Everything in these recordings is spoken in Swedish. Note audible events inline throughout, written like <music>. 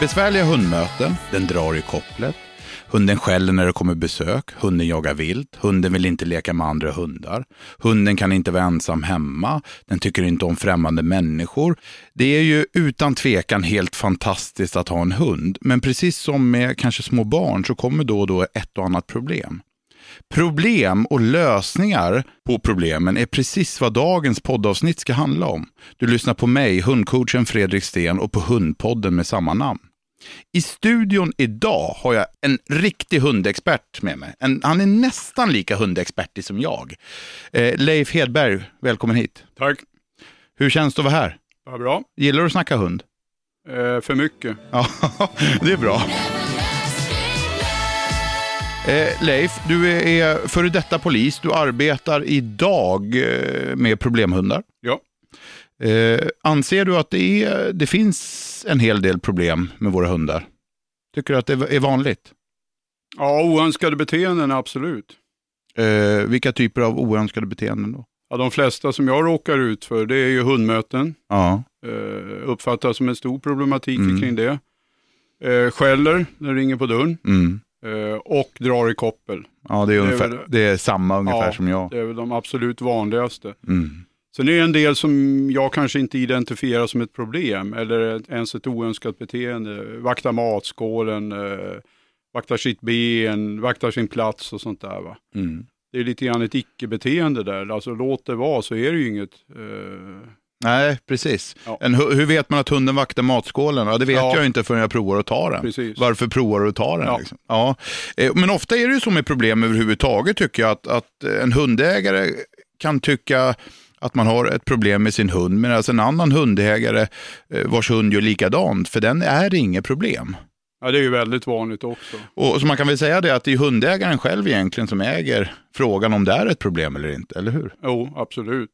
Besvärliga hundmöten, den drar i kopplet. Hunden skäller när det kommer besök, hunden jagar vilt, hunden vill inte leka med andra hundar. Hunden kan inte vara ensam hemma, den tycker inte om främmande människor. Det är ju utan tvekan helt fantastiskt att ha en hund, men precis som med kanske små barn så kommer då och då ett och annat problem. Problem och lösningar på problemen är precis vad dagens poddavsnitt ska handla om. Du lyssnar på mig, hundcoachen Fredrik Sten och på Hundpodden med samma namn. I studion idag har jag en riktig hundexpert med mig. En, han är nästan lika hundexpertig som jag. Eh, Leif Hedberg, välkommen hit. Tack. Hur känns det att vara här? Vad bra. Gillar du att snacka hund? Eh, för mycket. Ja, <laughs> det är bra. Eh, Leif, du är före detta polis. Du arbetar idag eh, med problemhundar. Ja. Eh, anser du att det, är, det finns en hel del problem med våra hundar? Tycker du att det är vanligt? Ja, oönskade beteenden absolut. Eh, vilka typer av oönskade beteenden då? Ja, de flesta som jag råkar ut för det är ju hundmöten. Ja. Eh, uppfattas som en stor problematik Mm. kring det. Eh, skäller när det ringer på dörren. Mm. Eh, och drar i koppel. Ja, det är, Det är ungefär, väl- det är samma ungefär Ja, som jag. Det är väl de absolut vanligaste. Mm. Sen är det en del som jag kanske inte identifierar som ett problem eller ens ett oönskat beteende. Vakta matskålen, eh, vaktar sitt ben, vaktar sin plats och sånt där. Va? Mm. Det är lite grann ett icke-beteende där. Alltså låt det vara så är det ju inget. Eh, Nej, precis. Ja. En, hu- hur vet man att hunden vaktar matskålen? Ja, det vet Ja. jag inte förrän jag provar att ta den. precis. Varför provar du att ta den? Ja. Liksom? Ja. Eh, Men ofta är det ju så med problem överhuvudtaget tycker jag, att, att en hundägare kan tycka att man har ett problem med sin hund, medan en annan hundägare eh, vars hund gör likadant, för den är inget problem. Ja, det är ju väldigt vanligt också. Och så man kan väl säga det att det är hundägaren själv egentligen som äger frågan om det är ett problem eller inte, eller hur? Jo, absolut.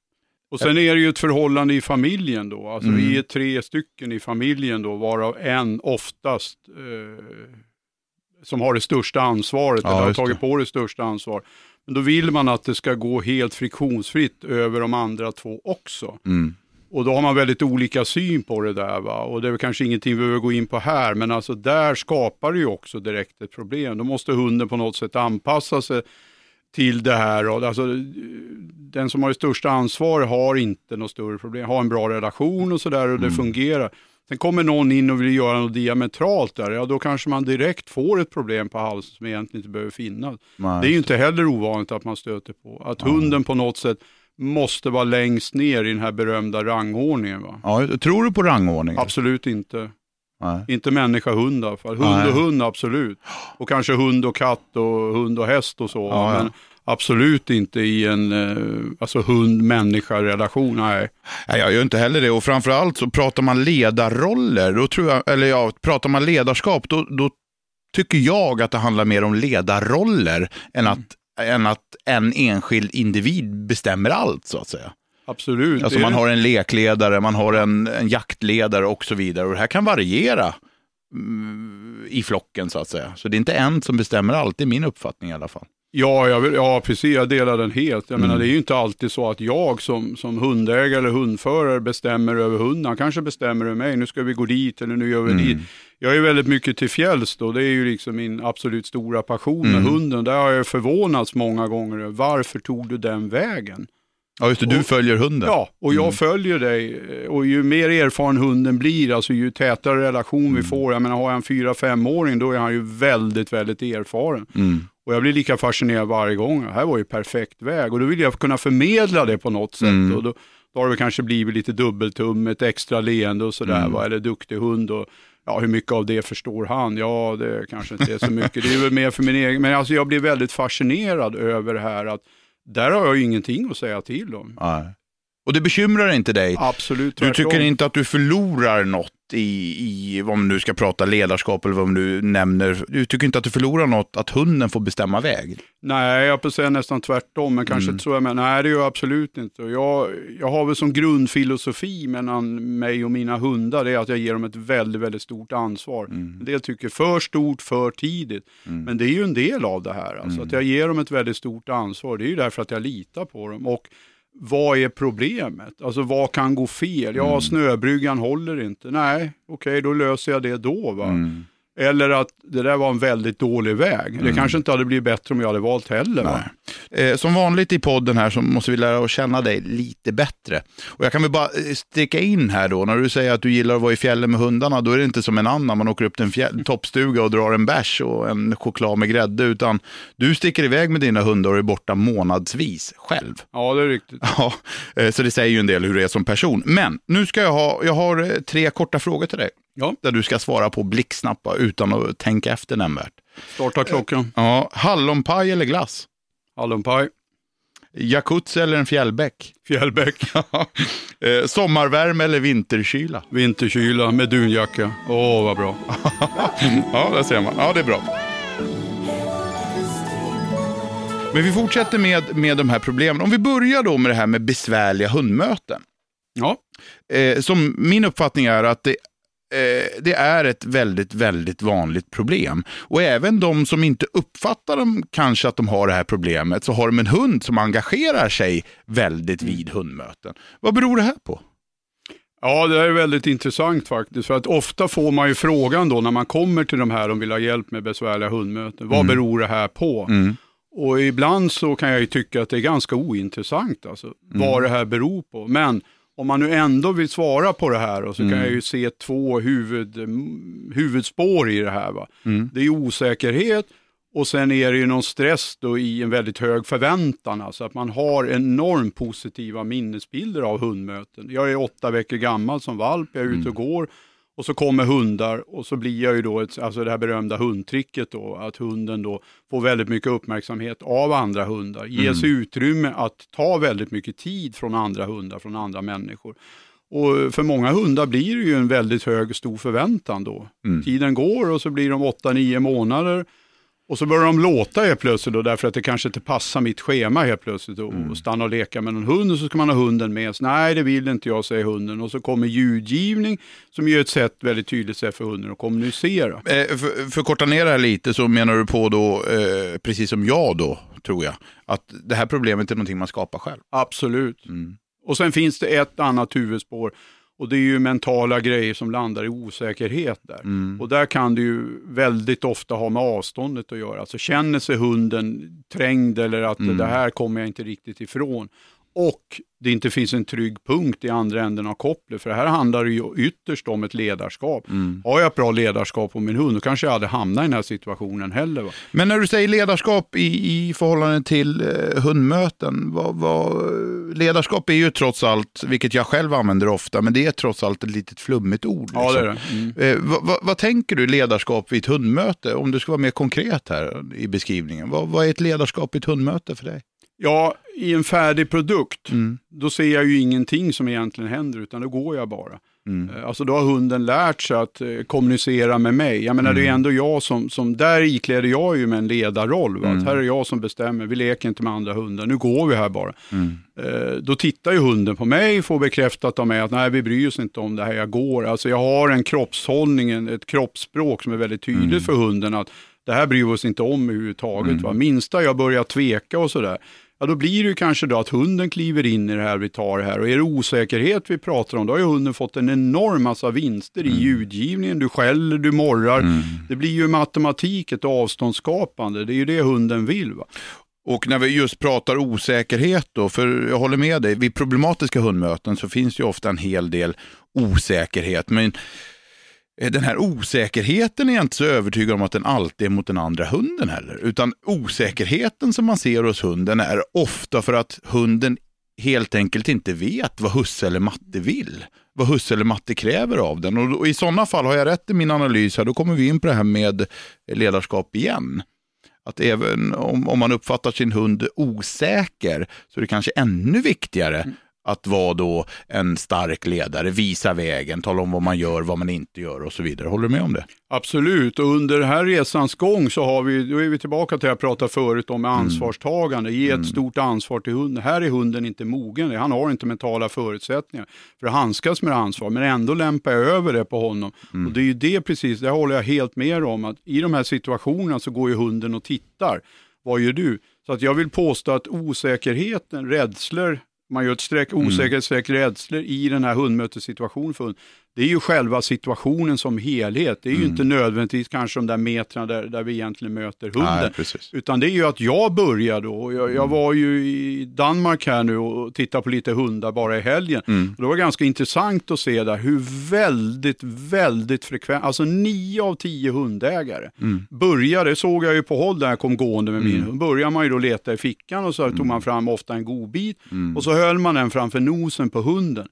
Och sen är det ju ett förhållande i familjen då. Alltså Mm. vi är tre stycken i familjen då, varav en oftast eh, som har det största ansvaret, Ja, eller har tagit på det största ansvar. Men då vill man att det ska gå helt friktionsfritt över de andra två också. Mm. Och då har man väldigt olika syn på det där. Va? Och det är väl kanske ingenting vi behöver gå in på här, men alltså där skapar det ju också direkt ett problem. Då måste hunden på något sätt anpassa sig till det här. Och alltså, den som har det största ansvaret har inte något större problem, har en bra relation och sådär och det fungerar. Sen kommer någon in och vill göra något diametralt där, ja då kanske man direkt får ett problem på halsen som egentligen inte behöver finnas. Nej. Det är ju inte heller ovanligt att man stöter på. Att hunden på något sätt måste vara längst ner i den här berömda rangordningen. Va? Ja, tror du på rangordning? Absolut inte. Nej. Inte människa, hund i alla fall. Hund Nej. och hund, absolut. Och kanske hund och katt och hund och häst och så. Ja, ja. Absolut inte i en eh, alltså hund-människa-relation. Nej. Nej, jag gör inte heller det. Och framförallt så pratar man ledarroller, då tror jag, eller ja, pratar man ledarskap, då, då tycker jag att det handlar mer om ledarroller än att, än att en enskild individ bestämmer allt, så att säga. Absolut. Alltså man har en lekledare, man har en, en jaktledare och så vidare. Och det här kan variera mm, i flocken, så att säga. Så det är inte en som bestämmer allt, det är min uppfattning i alla fall. Ja, jag vill, ja, precis. Jag delar den helt. Jag Mm. menar, det är ju inte alltid så att jag som, som hundägare eller hundförare bestämmer över hunden. Han kanske bestämmer över mig. Nu ska vi gå dit eller nu gör vi Mm. dit. Jag är väldigt mycket till fjälls då. Det är ju liksom min absolut stora passion med Mm. hunden. Där har jag förvånats många gånger. Varför tog du den vägen? Ja, just det, du Och- följer hunden. Ja, och jag Mm. följer dig. Och ju mer erfaren hunden blir, alltså ju tätare relation Mm. vi får. Jag menar, har jag en fyra femåring då är han ju väldigt, väldigt erfaren. Mm. Och jag blir lika fascinerad varje gång. Det här var ju perfekt väg. Och då vill jag kunna förmedla det på något sätt. Mm. Och då, då har det kanske blivit lite dubbeltum, ett extra leende och sådär. Mm. Va? Eller duktig hund. Och, ja, hur mycket av det förstår han? Ja, det kanske inte är så mycket. Det är väl mer för min egen. Men alltså jag blir väldigt fascinerad över det här att där har jag ingenting att säga till om. Nej. Och det bekymrar inte dig? Absolut Du tycker inte att du förlorar något i, i man nu ska prata ledarskap eller vad nu nämner. Du tycker inte att du förlorar något att hunden får bestämma väg? Nej, jag får säga nästan tvärtom, men kanske Mm. inte så jag menar. Nej, det gör jag absolut inte. Jag, jag har väl som grundfilosofi mellan mig och mina hundar, det är att jag ger dem ett väldigt, väldigt stort ansvar. Mm. En del tycker för stort, för tidigt. Men det är ju en del av det här. Alltså, Mm. Att jag ger dem ett väldigt stort ansvar, det är ju därför att jag litar på dem. Och vad är problemet? Alltså vad kan gå fel? Ja, snöbryggan håller inte. Nej, okej, då löser jag det då. Va? Mm. Eller att det där var en väldigt dålig väg. Det kanske inte hade blivit bättre om jag hade valt heller. Va? Eh, som vanligt i podden här så måste vi lära oss känna dig lite bättre. Och jag kan väl bara eh, sticka in här då, när du säger att du gillar att vara i fjällen med hundarna, då är det inte som en annan, man åker upp till en fjäll, toppstuga och drar en bärs och en choklad med grädde, utan du sticker iväg med dina hundar och är borta månadsvis själv. Ja, det är riktigt. <laughs> Ja, eh, så det säger ju en del hur du är som person. Men nu ska jag ha, jag har eh, tre korta frågor till dig. Ja. Där du ska svara på blixtsnabbt utan att tänka efter nämnvärt. Starta klockan. Ja, hallonpaj eller glass? Hallonpaj. Jacuzzi eller en fjällbäck? Fjällbäck. <laughs> Eh, sommarvärme eller vinterkyla? Vinterkyla med dunjacka. Åh, vad bra. <laughs> Ja, där ser man. Ja, det är bra. Men vi fortsätter med, med de här problemen. Om vi börjar då med det här med besvärliga hundmöten. Ja, Eh, som min uppfattning är att det, eh, det är ett väldigt, väldigt vanligt problem. Och även de som inte uppfattar dem, kanske att de har det här problemet, så har de en hund som engagerar sig väldigt vid hundmöten. Vad beror det här på? Ja, det är väldigt intressant faktiskt. För att ofta får man ju frågan då när man kommer till de här och vill ha hjälp med besvärliga hundmöten. Vad beror det här på? Mm. Och ibland så kan jag ju tycka att det är ganska ointressant alltså, vad det här beror på. Men om man nu ändå vill svara på det här och så kan jag ju se två huvud, mm, huvudspår i det här. Va? Det är osäkerhet och sen är det ju någon stress då i en väldigt hög förväntan. Alltså att man har enormt positiva minnesbilder av hundmöten. Jag är åtta veckor gammal som valp, jag är ute och går och så kommer hundar och så blir jag ju då, ett, alltså det här berömda hundtricket då, att hunden då får väldigt mycket uppmärksamhet av andra hundar, ges utrymme att ta väldigt mycket tid från andra hundar, från andra människor. Och för många hundar blir det ju en väldigt hög, stor förväntan då. Tiden går och så blir de 8-9 månader och så börjar de låta helt plötsligt då, därför att det kanske inte passar mitt schema helt plötsligt och, och stanna och leka med någon hund och så ska man ha hunden med sig. Nej, det vill inte jag, säger hunden. Och så kommer ljudgivning som är ett sätt, väldigt tydligt sätt för hunden att kommunicera. Eh, för, korta ner det här lite så menar du på då, eh, precis som jag då, tror jag, att det här problemet är någonting man skapar själv. Absolut. Och sen finns det ett annat huvudspår och det är ju mentala grejer som landar i osäkerhet där. Och där kan det ju väldigt ofta ha med avståndet att göra. Alltså känner sig hunden trängd eller att det här kommer jag inte riktigt ifrån. Och det inte finns en trygg punkt i andra änden av kopplet. För det här handlar ju ytterst om ett ledarskap. Har jag ett bra ledarskap på min hund, då kanske jag hade hamnat i den här situationen heller. Va? Men när du säger ledarskap i, i förhållande till eh, hundmöten, vad, vad, ledarskap är ju trots allt, vilket jag själv använder ofta, men det är trots allt ett litet flummigt ord. Ja, det är liksom. det. Mm. Eh, vad, vad, vad tänker du ledarskap vid ett hundmöte? Om du ska vara mer konkret här i beskrivningen. Vad, vad är ett ledarskap i ett hundmöte för dig? Ja, i en färdig produkt, Mm. då ser jag ju ingenting som egentligen händer, utan då går jag bara. Mm. Eh, Alltså då har hunden lärt sig att eh, kommunicera med mig. Jag menar det är Mm. ändå jag som, som där ikläder jag ju med en ledarroll. Va? Mm. Att här är jag som bestämmer, vi leker inte med andra hundar, nu går vi här bara. Mm. Eh, Då tittar ju hunden på mig, får bekräftat av mig att nej vi bryr oss inte om det här, jag går. Alltså jag har en kroppshållning, en- ett kroppsspråk som är väldigt tydligt Mm. för hunden att det här bryr vi oss inte om överhuvudtaget. Va? Minsta jag börjar tveka och sådär, ja då blir det kanske då att hunden kliver in i det här vi tar här. Och är det osäkerhet vi pratar om, då har ju hunden fått en enorm massa vinster i ljudgivningen. Du skäller, du morrar. Det blir ju matematik, ett avståndsskapande. Det är ju det hunden vill. Va? Och när vi just pratar osäkerhet då, för jag håller med dig, vid problematiska hundmöten så finns ju ofta en hel del osäkerhet. Men Eh, den här osäkerheten är jag inte så övertygad om att den alltid är mot den andra hunden heller. Utan osäkerheten som man ser hos hunden är ofta för att hunden helt enkelt inte vet vad husse eller matte vill. Vad husse eller matte kräver av den. Och, och i sådana fall, har jag rätt i min analys här, då kommer vi in på det här med ledarskap igen. Att även om, om man uppfattar sin hund osäker så är det kanske ännu viktigare mm att vara då en stark ledare, visa vägen, tala om vad man gör, vad man inte gör och så vidare. Håller du med om det? Absolut, och under den här resans gång så har vi, då är vi tillbaka till det jag pratade förut om med Mm. ansvarstagande, ge ett stort ansvar till hunden. Här är hunden inte mogen, han har inte mentala förutsättningar för att handskas med ansvar, men ändå lämpar jag över det på honom. Mm. Och det är ju det precis, det håller jag helt med om, att i de här situationerna så går ju hunden och tittar. Vad gör du? Så att jag vill påstå att osäkerheten, rädslor, man gör ett streck, Mm. osäkerhetsstreck rädslor i den här hundmötessituationen för hund. Det är ju själva situationen som helhet. Det är Mm. ju inte nödvändigtvis kanske de där metrarna där, där vi egentligen möter hunden. Nej. Utan det är ju att jag börjar då. Jag, Mm. jag var ju i Danmark här nu och tittade på lite hundar bara i helgen. Mm. Och det var ganska intressant att se där hur väldigt, väldigt frekvent, alltså nio av tio hundägare Mm. började, såg jag ju på håll när jag kom gående med min hund, började man ju då leta i fickan och så tog man fram ofta en godbit och så höll man den framför nosen på hunden.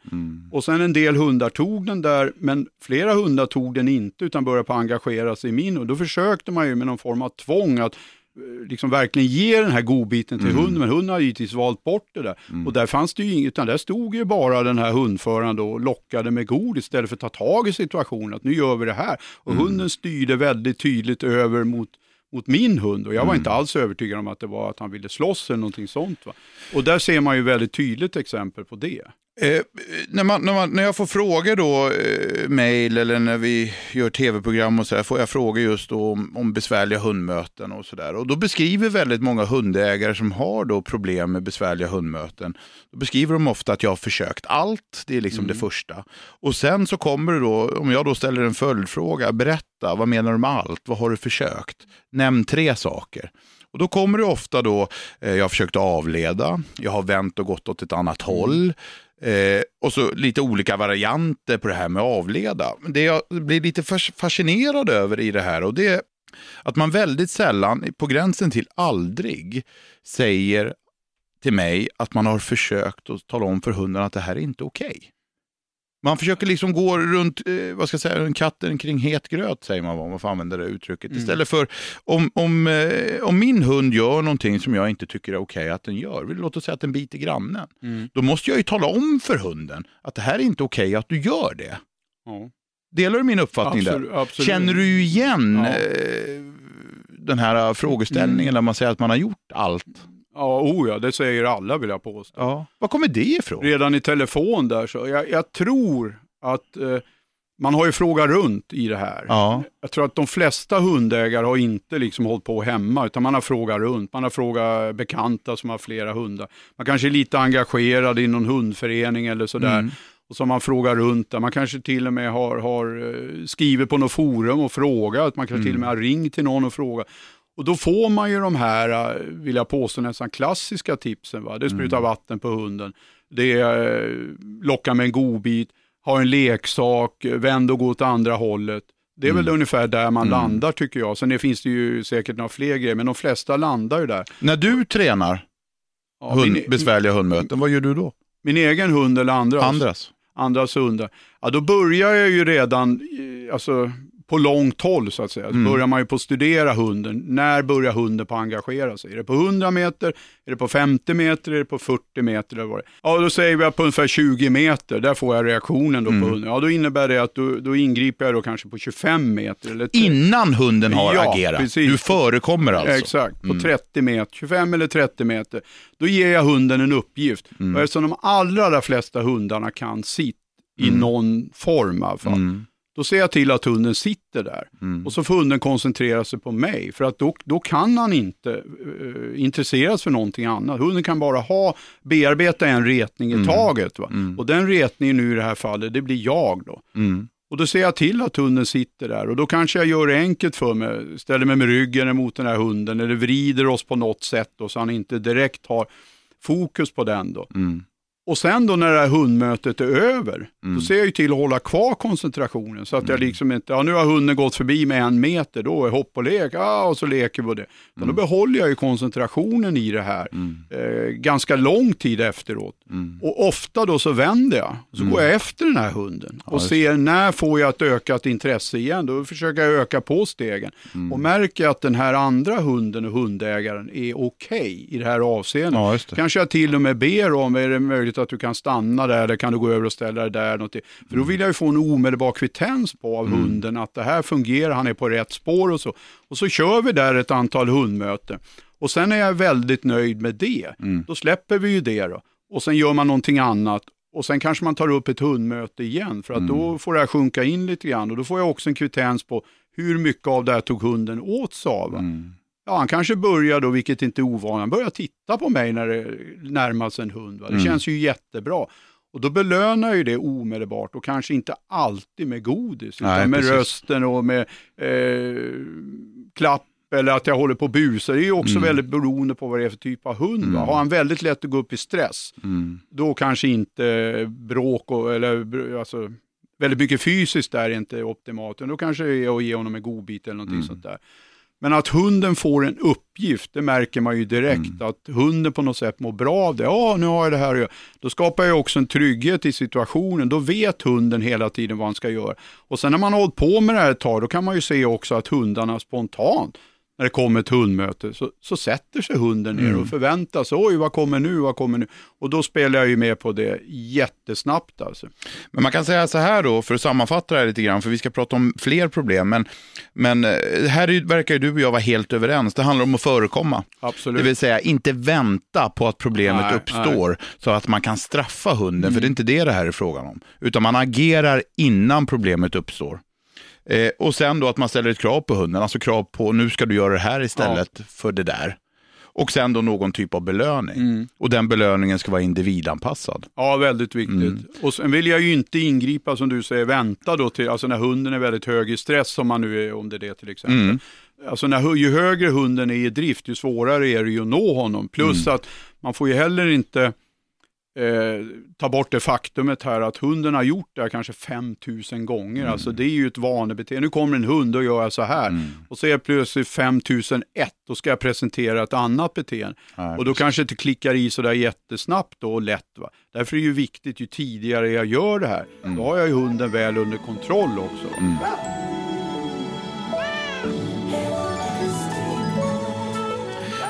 Och sen en del hundar tog den där, men flera hundar tog den inte utan började på engagera sig i min och då försökte man ju med någon form av tvång att eh, liksom verkligen ge den här godbiten till hunden, men hunden har givetvis valt bort det där. Och där fanns det ju inget, utan där stod ju bara den här hundföraren och lockade med godis istället för att ta tag i situationen, att nu gör vi det här. Och hunden styrde väldigt tydligt över mot mot min hund och jag var inte alls övertygad om att det var att han ville slåss eller någonting sånt. Va? Och där ser man ju väldigt tydligt exempel på det. Eh, när, man, när, man, när jag får frågor då, eh, mail eller när vi gör tv-program och så där, får jag frågor just om, om besvärliga hundmöten och sådär. Och då beskriver väldigt många hundägare som har då problem med besvärliga hundmöten, då beskriver de ofta att jag har försökt allt, det är liksom det första. Och sen så kommer det då, om jag då ställer en följdfråga, berätta, vad menar du med allt, vad har du försökt? Nämn tre saker. Och då kommer det ofta då, eh, jag har försökt avleda, jag har vänt och gått åt ett annat håll. Eh, och så lite olika varianter på det här med att avleda. Det jag blir lite fascinerad över i det här och det är att man väldigt sällan, på gränsen till aldrig, säger till mig att man har försökt att tala om för hunden att det här är inte okej. Man försöker liksom gå runt, eh, vad ska jag säga, en katten kring het gröt säger man om man får använda det uttrycket. Mm. Istället för om, om, eh, om min hund gör någonting som jag inte tycker är okej att den gör, låt oss säga att den biter grannen. Mm. Då måste jag ju tala om för hunden att det här är inte okej att du gör det. Ja. Delar du min uppfattning Absolut, där? absolut. Känner du igen Ja. eh, den här frågeställningen Mm. där man säger att man har gjort allt? Ja, oh ja, det säger alla vill jag påstå. Ja. Var kommer det ifrån? Redan i telefon där så, jag, jag tror att eh, man har ju frågat runt i det här. Ja. Jag tror att de flesta hundägare har inte liksom hållit på hemma, utan man har frågat runt. Man har frågat bekanta som har flera hundar. Man kanske är lite engagerad i någon hundförening eller sådär. Mm. Och så har man frågat runt där. Man kanske till och med har, har eh, skrivit på något forum och frågat. Man kanske till och med har ringt till någon och frågat. Och då får man ju de här, eh, vill jag påstå, nästan klassiska tipsen. Va? Det är spruta vatten på hunden, det är eh, locka med en godbit, ha en leksak, vänd och gå åt andra hållet. Det är väl ungefär där man landar tycker jag. Sen det finns det ju säkert några fler grejer, men de flesta landar ju där. När du tränar Ja, hund, min, besvärliga hundmöten, vad gör du då? min egen hund eller andras, Andras? andras hundar, ja, då börjar jag ju redan eh, alltså, på långt håll så att säga. Så Mm. börjar man ju på att studera hunden. När börjar hunden på att engagera sig? Är det på 100 meter? Är det på 50 meter? Är det på 40 meter? Eller vad det är? Ja, då säger vi att på ungefär 20 meter, där får jag reaktionen då Mm. på hunden. Ja, då innebär det att då, då ingriper jag då kanske på 25 meter. Eller Innan hunden har Ja, agerat? precis. Du förekommer alltså? Exakt, på 30 meter, 25 eller 30 meter. Då ger jag hunden en uppgift. Mm. Och eftersom de allra, allra flesta hundarna kan sitt i någon form i alla fall, Mm. Då ser jag till att hunden sitter där. Mm. Och så får hunden koncentrera sig på mig, för att då, då kan han inte uh, intresseras för någonting annat. Hunden kan bara ha, bearbeta en retning i taget. Va? Mm. Och den retningen nu i det här fallet, det blir jag då. Mm. Och då ser jag till att hunden sitter där och då kanske jag gör det enkelt för mig. Ställer mig med ryggen mot den här hunden eller vrider oss på något sätt då, så han inte direkt har fokus på den. Då. Mm. Och sen då när det här hundmötet är över, Mm. då ser jag ju till att hålla kvar koncentrationen. Så att jag liksom inte, ja nu har hunden gått förbi med en meter, då är hopp och lek, ja, och så leker vi det. Men då behåller jag ju koncentrationen i det här Mm. eh, ganska lång tid efteråt. Mm. Och ofta då så vänder jag, så mm. går jag efter den här hunden och ja, ser när får jag ett ökat intresse igen. Då försöker jag öka på stegen. Mm. Och märker att den här andra hunden och hundägaren är okej okay i det här avseendet. Ja. Kanske jag till och med ber om, är det möjligt att du kan stanna där eller kan du gå över och ställa dig där? Något. För då vill jag ju få en omedelbar kvittens på av mm. hunden att det här fungerar, han är på rätt spår och så. Och så kör vi där ett antal hundmöten. Och sen är jag väldigt nöjd med det. Mm. Då släpper vi ju det då. Och sen gör man någonting annat. Och sen kanske man tar upp ett hundmöte igen för att mm. då får det här sjunka in lite grann. Och då får jag också en kvittens på hur mycket av det här tog hunden åt sig av. Mm. Ja, han kanske börjar då, vilket inte är ovanligt, han börjar titta på mig när det närmar sig en hund. Va? Det mm. känns ju jättebra. Och då belönar jag ju det omedelbart och kanske inte alltid med godis, utan Nej, med precis. rösten och med eh, klapp eller att jag håller på och busar. Det är ju också mm. väldigt beroende på vad det är för typ av hund. Mm. Har han väldigt lätt att gå upp i stress, mm. då kanske inte bråk och, eller alltså, väldigt mycket fysiskt där är inte optimalt. Då kanske det är att ge honom en godbit eller någonting mm. sånt där. Men att hunden får en uppgift, det märker man ju direkt. Mm. Att hunden på något sätt mår bra av det. Ja, nu har jag det här att göra. Då skapar jag också en trygghet i situationen. Då vet hunden hela tiden vad han ska göra. Och sen när man har hållit på med det här ett tag, då kan man ju se också att hundarna spontant när det kommer ett hundmöte så, så sätter sig hunden ner mm. och förväntar sig, oj vad kommer nu, vad kommer nu? Och då spelar jag ju med på det jättesnabbt alltså. Men man kan säga så här då, för att sammanfatta det här lite grann, för vi ska prata om fler problem, men, men eh, här är, verkar ju du och jag vara helt överens. Det handlar om att förekomma. Absolut. Det vill säga inte vänta på att problemet nej, uppstår nej. så att man kan straffa hunden, mm. för det är inte det det här är frågan om. Utan man agerar innan problemet uppstår. Eh, och sen då att man ställer ett krav på hunden, alltså krav på nu ska du göra det här istället ja. för det där. Och sen då någon typ av belöning. Mm. Och den belöningen ska vara individanpassad. Ja, väldigt viktigt. Mm. Och sen vill jag ju inte ingripa som du säger, vänta då till, alltså när hunden är väldigt hög i stress, om man nu är, det är det till exempel. Mm. Alltså när, ju högre hunden är i drift, ju svårare är det ju att nå honom. Plus mm. att man får ju heller inte eh, ta bort det faktumet här att hunden har gjort det här kanske 5000 gånger. Mm. Alltså det är ju ett vanebeteende. Nu kommer en hund och gör så här. Mm. Och så är jag plötsligt 5001, då ska jag presentera ett annat beteende. Ja, och då kanske inte klickar i sådär jättesnabbt då och lätt. Va? Därför är det ju viktigt, ju tidigare jag gör det här, mm. då har jag ju hunden väl under kontroll också. Mm.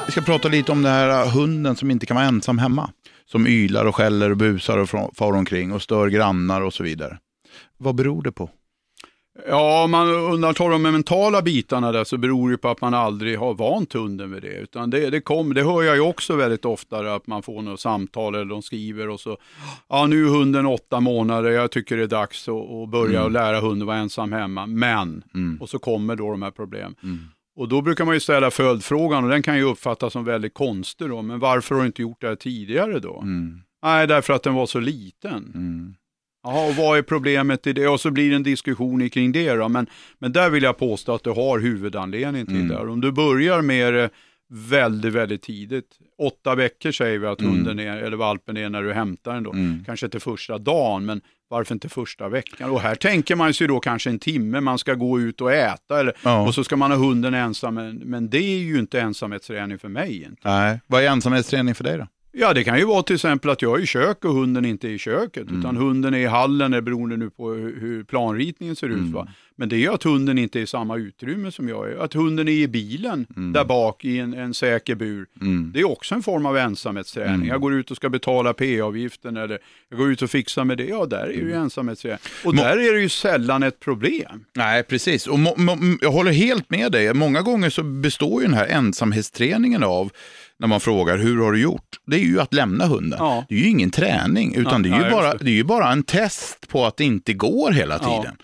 Vi ska prata lite om den här hunden som inte kan vara ensam hemma som ylar och skäller och busar och far omkring och stör grannar och så vidare. Vad beror det på? Ja, om man undantar de mentala bitarna där så beror det på att man aldrig har vant hunden vid det. Utan det, det, kom, det hör jag ju också väldigt ofta, att man får något samtal eller de skriver och så, ja nu är hunden åtta månader, jag tycker det är dags att, att börja mm. lära hunden vara ensam hemma, men, mm. och så kommer då de här problemen. Mm. Och då brukar man ju ställa följdfrågan och den kan ju uppfattas som väldigt konstig då, men varför har du inte gjort det här tidigare då? Mm. Nej, därför att den var så liten. Mm. Jaha, och vad är problemet i det? Och så blir det en diskussion kring det då, men, men där vill jag påstå att du har huvudanledningen till mm. det. Om du börjar med det väldigt, väldigt tidigt, åtta veckor säger vi att mm. hunden är, eller valpen är när du hämtar den då, mm. kanske inte första dagen, men varför inte första veckan? Och här tänker man sig då kanske en timme, man ska gå ut och äta eller, ja. och så ska man ha hunden ensam. Men, men det är ju inte ensamhetsträning för mig. Inte. Nej. Vad är ensamhetsträning för dig då? Ja, det kan ju vara till exempel att jag är i kök och hunden inte är i köket, mm. utan hunden är i hallen, det beroende nu på hur planritningen ser ut. Mm. Va? Men det är ju att hunden inte är i samma utrymme som jag är. Att hunden är i bilen mm. där bak i en, en säker bur. Mm. Det är också en form av ensamhetsträning. Mm. Jag går ut och ska betala P-avgiften eller jag går ut och fixar med det. Ja, där är det ju mm. ensamhetsträning. Och Må där är det ju sällan ett problem. Nej, precis. Och jag håller helt med dig. Många gånger så består ju den här ensamhetsträningen av när man frågar hur har du gjort? Det är ju att lämna hunden. Ja. Det är ju ingen träning, utan ja, det, är ju bara, det är ju bara en test på att det inte går hela tiden.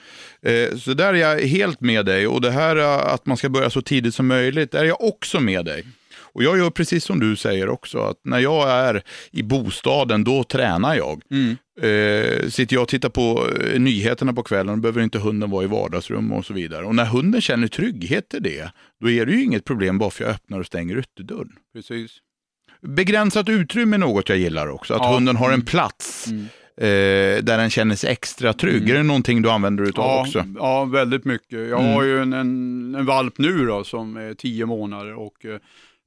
Eh, så där är jag helt med dig och det här att man ska börja så tidigt som möjligt, där är jag också med dig. Och jag gör precis som du säger också, att när jag är i bostaden, då tränar jag. Mm. Eh, sitter jag och tittar på eh, nyheterna på kvällen, då behöver inte hunden vara i vardagsrum och så vidare. Och när hunden känner trygghet i det, då är det ju inget problem bara för att jag öppnar och stänger ytterdörren. Precis. Begränsat utrymme är något jag gillar också, att ja. hunden har en mm. plats. Mm. Eh, där den känner sig extra trygg. Mm. Är det någonting du använder dig av ja, också? Ja, väldigt mycket. Jag mm. har ju en, en, en, valp nu då, som är tio månader och eh,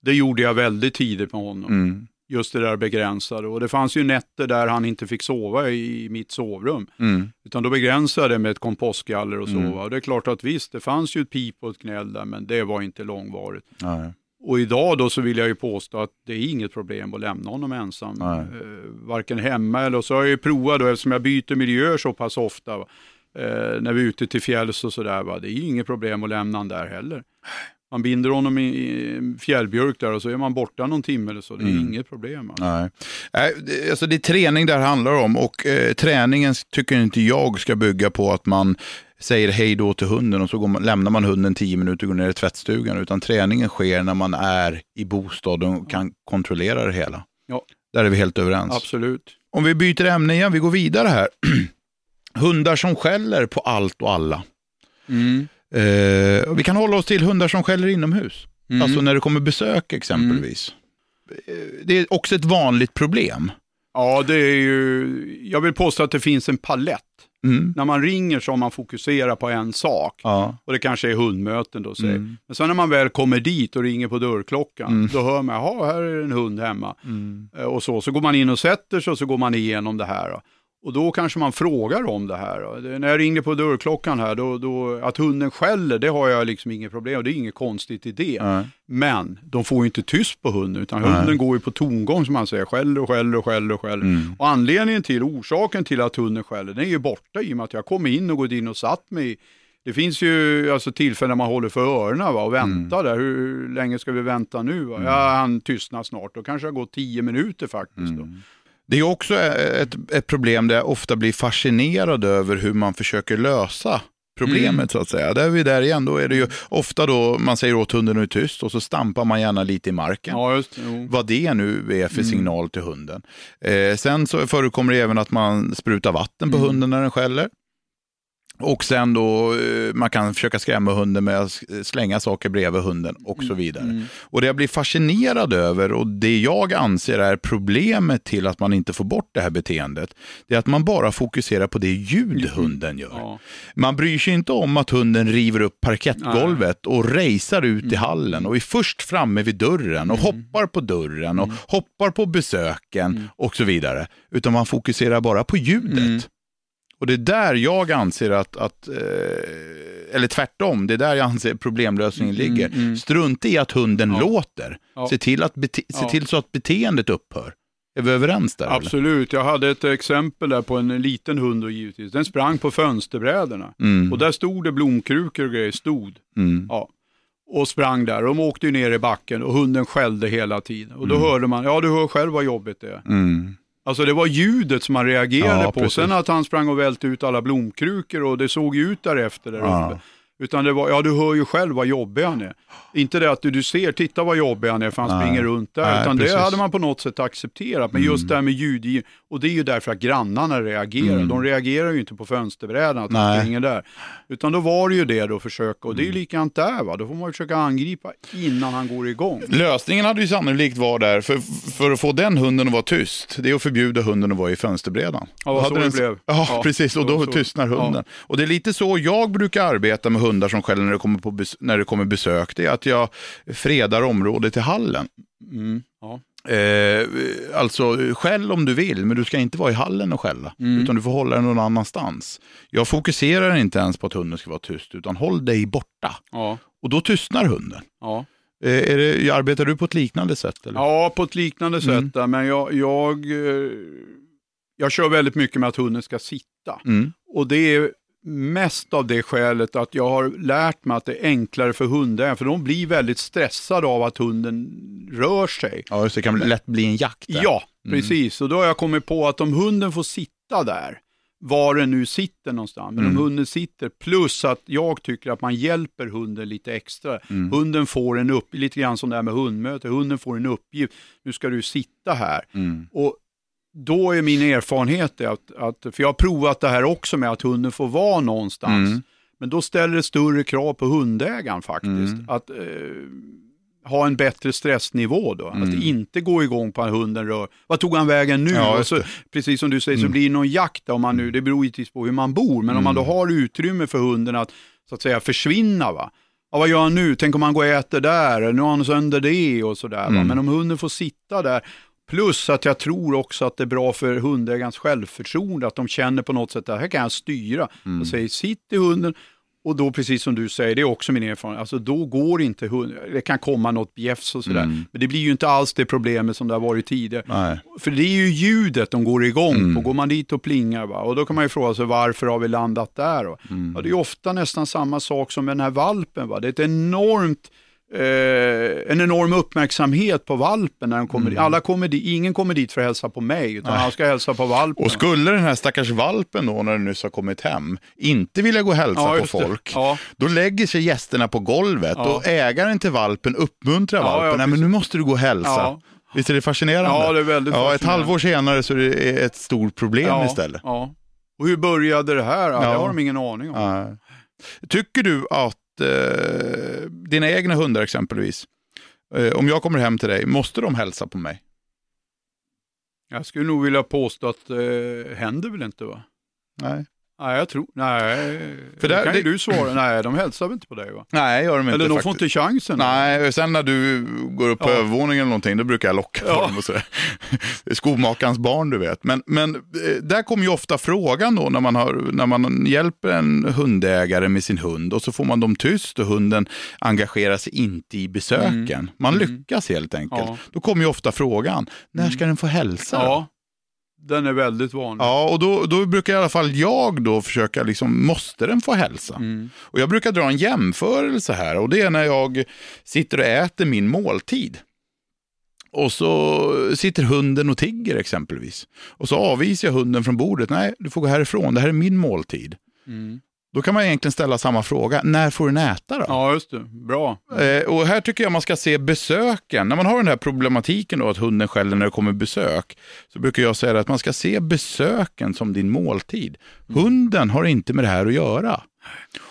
det gjorde jag väldigt tidigt med honom. Mm. just det där begränsade. Och det fanns ju nätter där han inte fick sova i mitt sovrum. Mm. Utan då begränsade jag det med ett kompostgaller och så. Mm. va. Och det är klart att visst, det fanns ju ett pip och ett gnäll där, men det var inte långvarigt. Nej. Och idag då så vill jag ju påstå att det är inget problem att lämna honom ensam. Nej. Eh, varken hemma eller så har jag ju provat då eftersom jag byter miljöer så pass ofta. Eh, när vi är ute till fjälls och sådär. Det är inget problem att lämna honom där heller. Man binder honom i, i fjällbjörk där och så är man borta någon timme eller så. Det är Mm. inget problem. Alltså. Nej. Alltså det är träning det här handlar om och eh, träningen tycker inte jag ska bygga på att man säger hej då till hunden och så går man, lämnar man hunden tio minuter och går ner i tvättstugan. Utan träningen sker när man är i bostaden och kan kontrollera det hela. Ja. Där är vi helt överens. Absolut. Om vi byter ämne igen, vi går vidare här. <clears throat> hundar som skäller på allt och alla. Mm. Eh, vi kan hålla oss till hundar som skäller inomhus. Mm. Alltså när det kommer besök exempelvis. Eh, Det är också ett vanligt problem. Ja, det är ju, jag vill påstå att det finns en palett. Mm. När man ringer så har man fokuserat på en sak. Ja. Och det kanske är hundmöten då. Säg. Mm. Men sen när man väl kommer dit och ringer på dörrklockan, Mm. då hör man, jaha, här är en hund hemma. Mm. Eh, Och så, så går man in och sätter sig och så går man igenom det här. Och då kanske man frågar om det här. När jag ringde på dörrklockan här, då, då, att hunden skäller, det har jag liksom inget problem och det är inget konstigt i det. Nej. Men de får ju inte tyst på hunden, utan Nej. hunden går ju på tomgång som man säger, skäller och skäller och skäller och skäller. Mm. Och anledningen till, orsaken till att hunden skäller, den är ju borta i och med att jag kom in och gått in och satt mig. Det finns ju alltså tillfällen man håller för öronen va, och väntar där. Hur, länge ska vi vänta nu? Va? Ja, han tystnar snart. Då kanske det har gått tio minuter faktiskt. Då. Det är också ett, ett problem där jag ofta blir fascinerad över hur man försöker lösa problemet Mm. så att säga. Där är vi där igen, då är det ju ofta då man säger åt hunden att är tyst och så stampar man gärna lite i marken. Ja, just. Jo. Vad det nu är för Mm. signal till hunden. Eh, sen så förekommer det även att man sprutar vatten på Mm. hunden när den skäller. Och sen då, eh, man kan försöka skrämma hunden med att slänga saker bredvid hunden och så vidare. Mm. Och det jag blir fascinerad över och det jag anser är problemet till att man inte får bort det här beteendet, det är att man bara fokuserar på det ljud hunden gör. Ja. Man bryr sig inte om att hunden river upp parkettgolvet och racear ut Mm. i hallen och är först framme vid dörren och hoppar på dörren och Mm. hoppar på besöken och så vidare. Utan man fokuserar bara på ljudet. Mm. Och det är där jag anser att, att eh, eller tvärtom, det är där jag anser problemlösningen Mm, ligger. mm. Strunta i att hunden Ja. låter. Ja. Se, till att bete- se Ja. till så att beteendet upphör. Är vi överens där? eller? Absolut, jag hade ett exempel där på en liten hund och givetvis. Den sprang på fönsterbrädorna. Mm. Och där stod det blomkrukor och grejer, stod. Mm. Ja. Och sprang där. De åkte ju ner i backen och hunden skällde hela tiden. Och då Mm. hörde man, ja du hör själv vad jobbigt det är. Alltså det var ljudet som man reagerade Ja, på. precis. Sen att han sprang och välte ut alla blomkrukor och det såg ut därefter där Ja. uppe. Utan det var, ja du hör ju själv vad jobbig han är. Inte det att du, du ser, titta vad jobbig han är för han Nej. springer runt där. Nej, utan precis. det hade man på något sätt accepterat. Men just det här med ljud, och det är ju därför att grannarna reagerar. Mm. De reagerar ju inte på fönsterbrädan att Nej. han springer där. Utan då var det ju det då att försöka, och det är Mm. ju likadant där va. Då får man ju försöka angripa innan han går igång. Lösningen hade ju sannolikt varit där, för, för att få den hunden att vara tyst, det är att förbjuda hunden att vara i fönsterbrädan. Ja, vad så det den- blev. Ja, Ja, precis, och då så- tystnar hunden. Och det är lite så jag brukar arbeta med hundar som skäller när det kommer, på när det kommer besök, det är att jag fredar området i hallen. Mm. Ja. Eh, alltså skäll om du vill, men du ska inte vara i hallen och skälla. Mm. Utan du får hålla dig någon annanstans. Jag fokuserar inte ens på att hunden ska vara tyst, utan håll dig borta. Ja. Och då tystnar hunden. Ja. Eh, är det, arbetar du på ett liknande sätt? Eller? Ja, på ett liknande sätt. Mm. Där, men jag, jag, eh, jag kör väldigt mycket med att hunden ska sitta. Mm. Och det är mest av det skälet att jag har lärt mig att det är enklare för hundar, för de blir väldigt stressade av att hunden rör sig. Ja, just det kan lätt bli en jakt. där. Ja, precis. Och då har jag kommit på att om hunden får sitta där, var den nu sitter någonstans, men Mm. om hunden sitter, plus att jag tycker att man hjälper hunden lite extra. Mm. Hunden får en upp, lite grann som det här med hundmöte, hunden får en uppgift, nu ska du sitta här. Mm. Och då är min erfarenhet att, att, för jag har provat det här också med att hunden får vara någonstans, Mm. men då ställer det större krav på hundägaren faktiskt. Mm. Att eh, ha en bättre stressnivå då. Mm. Att inte gå igång på att hunden rör. Vad tog han vägen nu? Ja, så, precis som du säger så Mm. blir det någon jakt om man nu, det beror givetvis på hur man bor, men om man då Mm. har utrymme för hunden att så att säga försvinna va. Ja, vad gör han nu? Tänk om han går och äter där, nu har han sönder det och sådär. Mm. Men om hunden får sitta där, Plus att jag tror också att det är bra för hundägarens självförtroende, att de känner på något sätt att här kan jag styra. Mm. Jag säger sitt i hunden och då precis som du säger, det är också min erfarenhet, alltså då går inte hunden, det kan komma något bjäfs och sådär, Mm. men det blir ju inte alls det problemet som det har varit tidigare. Nej. För det är ju ljudet de går igång Mm. på, går man dit och plingar va? och då kan man ju fråga sig varför har vi landat där? Mm. Ja, det är ofta nästan samma sak som med den här valpen. Va? Det är ett enormt en enorm uppmärksamhet på valpen när de kommer Mm. dit. Alla kommer dit, ingen kommer dit för att hälsa på mig, utan Nej. han ska hälsa på valpen. Och skulle den här stackars valpen då, när den nyss har kommit hem, inte vilja gå och hälsa Ja, på folk, Ja. då lägger sig gästerna på golvet Ja. och ägaren till valpen uppmuntrar valpen. Nej, men nu måste du gå och hälsa. Visst är det fascinerande? Ja, det är väldigt ja, ett halvår senare så är det ett stort problem istället. Och hur började det här? Det har de ingen aning om. Tycker du att eh, dina egna hundar exempelvis, eh, om jag kommer hem till dig, måste de hälsa på mig? Jag skulle nog vilja påstå att det eh, händer väl inte va? Nej, Nej, jag tror, nej. För där- det kan ju det- du svara. Nej, de hälsar väl inte på dig va? Nej gör de inte Eller de faktiskt. får inte chansen. Nej, sen när du går upp på Ja. övervåningen eller någonting, då brukar jag locka Ja. på dem och sådär. Skomakarens barn, du vet. Men, men eh, där kommer ju ofta frågan då när man, har, när man hjälper en hundägare med sin hund och så får man dem tyst och hunden engagerar sig inte i besöken. Man Mm. lyckas helt enkelt. Ja. Då kommer ju ofta frågan, när ska den få hälsa? Den är väldigt vanlig. Ja, och då, då brukar i alla fall jag då försöka, liksom, måste den få hälsa? Mm. Och jag brukar dra en jämförelse här och det är när jag sitter och äter min måltid. Och så sitter hunden och tigger exempelvis. Och så avvisar jag hunden från bordet. Nej, du får gå härifrån, det här är min måltid. Mm. Då kan man egentligen ställa samma fråga, när får den äta då? Ja, just det. Bra. Eh, och här tycker jag man ska se besöken. När man har den här problematiken då att hunden skäller när det kommer besök, så brukar jag säga att man ska se besöken som din måltid. Hunden har inte med det här att göra.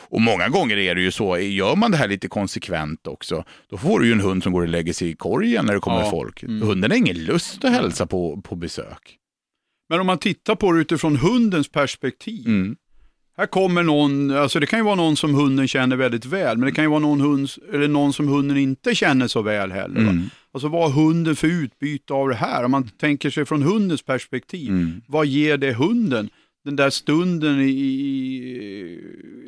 Och många gånger är det ju så, gör man det här lite konsekvent också, då får du ju en hund som går och lägger sig i korgen när det kommer Ja. folk. Mm. Hunden har ingen lust att hälsa på, på besök. Men om man tittar på det utifrån hundens perspektiv. Mm. Här kommer någon, alltså det kan ju vara någon som hunden känner väldigt väl, men det kan ju vara någon, hund, eller någon som hunden inte känner så väl heller. Va? Mm. Alltså vad har hunden för utbyte av det här? Om man tänker sig från hundens perspektiv, Mm. vad ger det hunden? Den där stunden i- i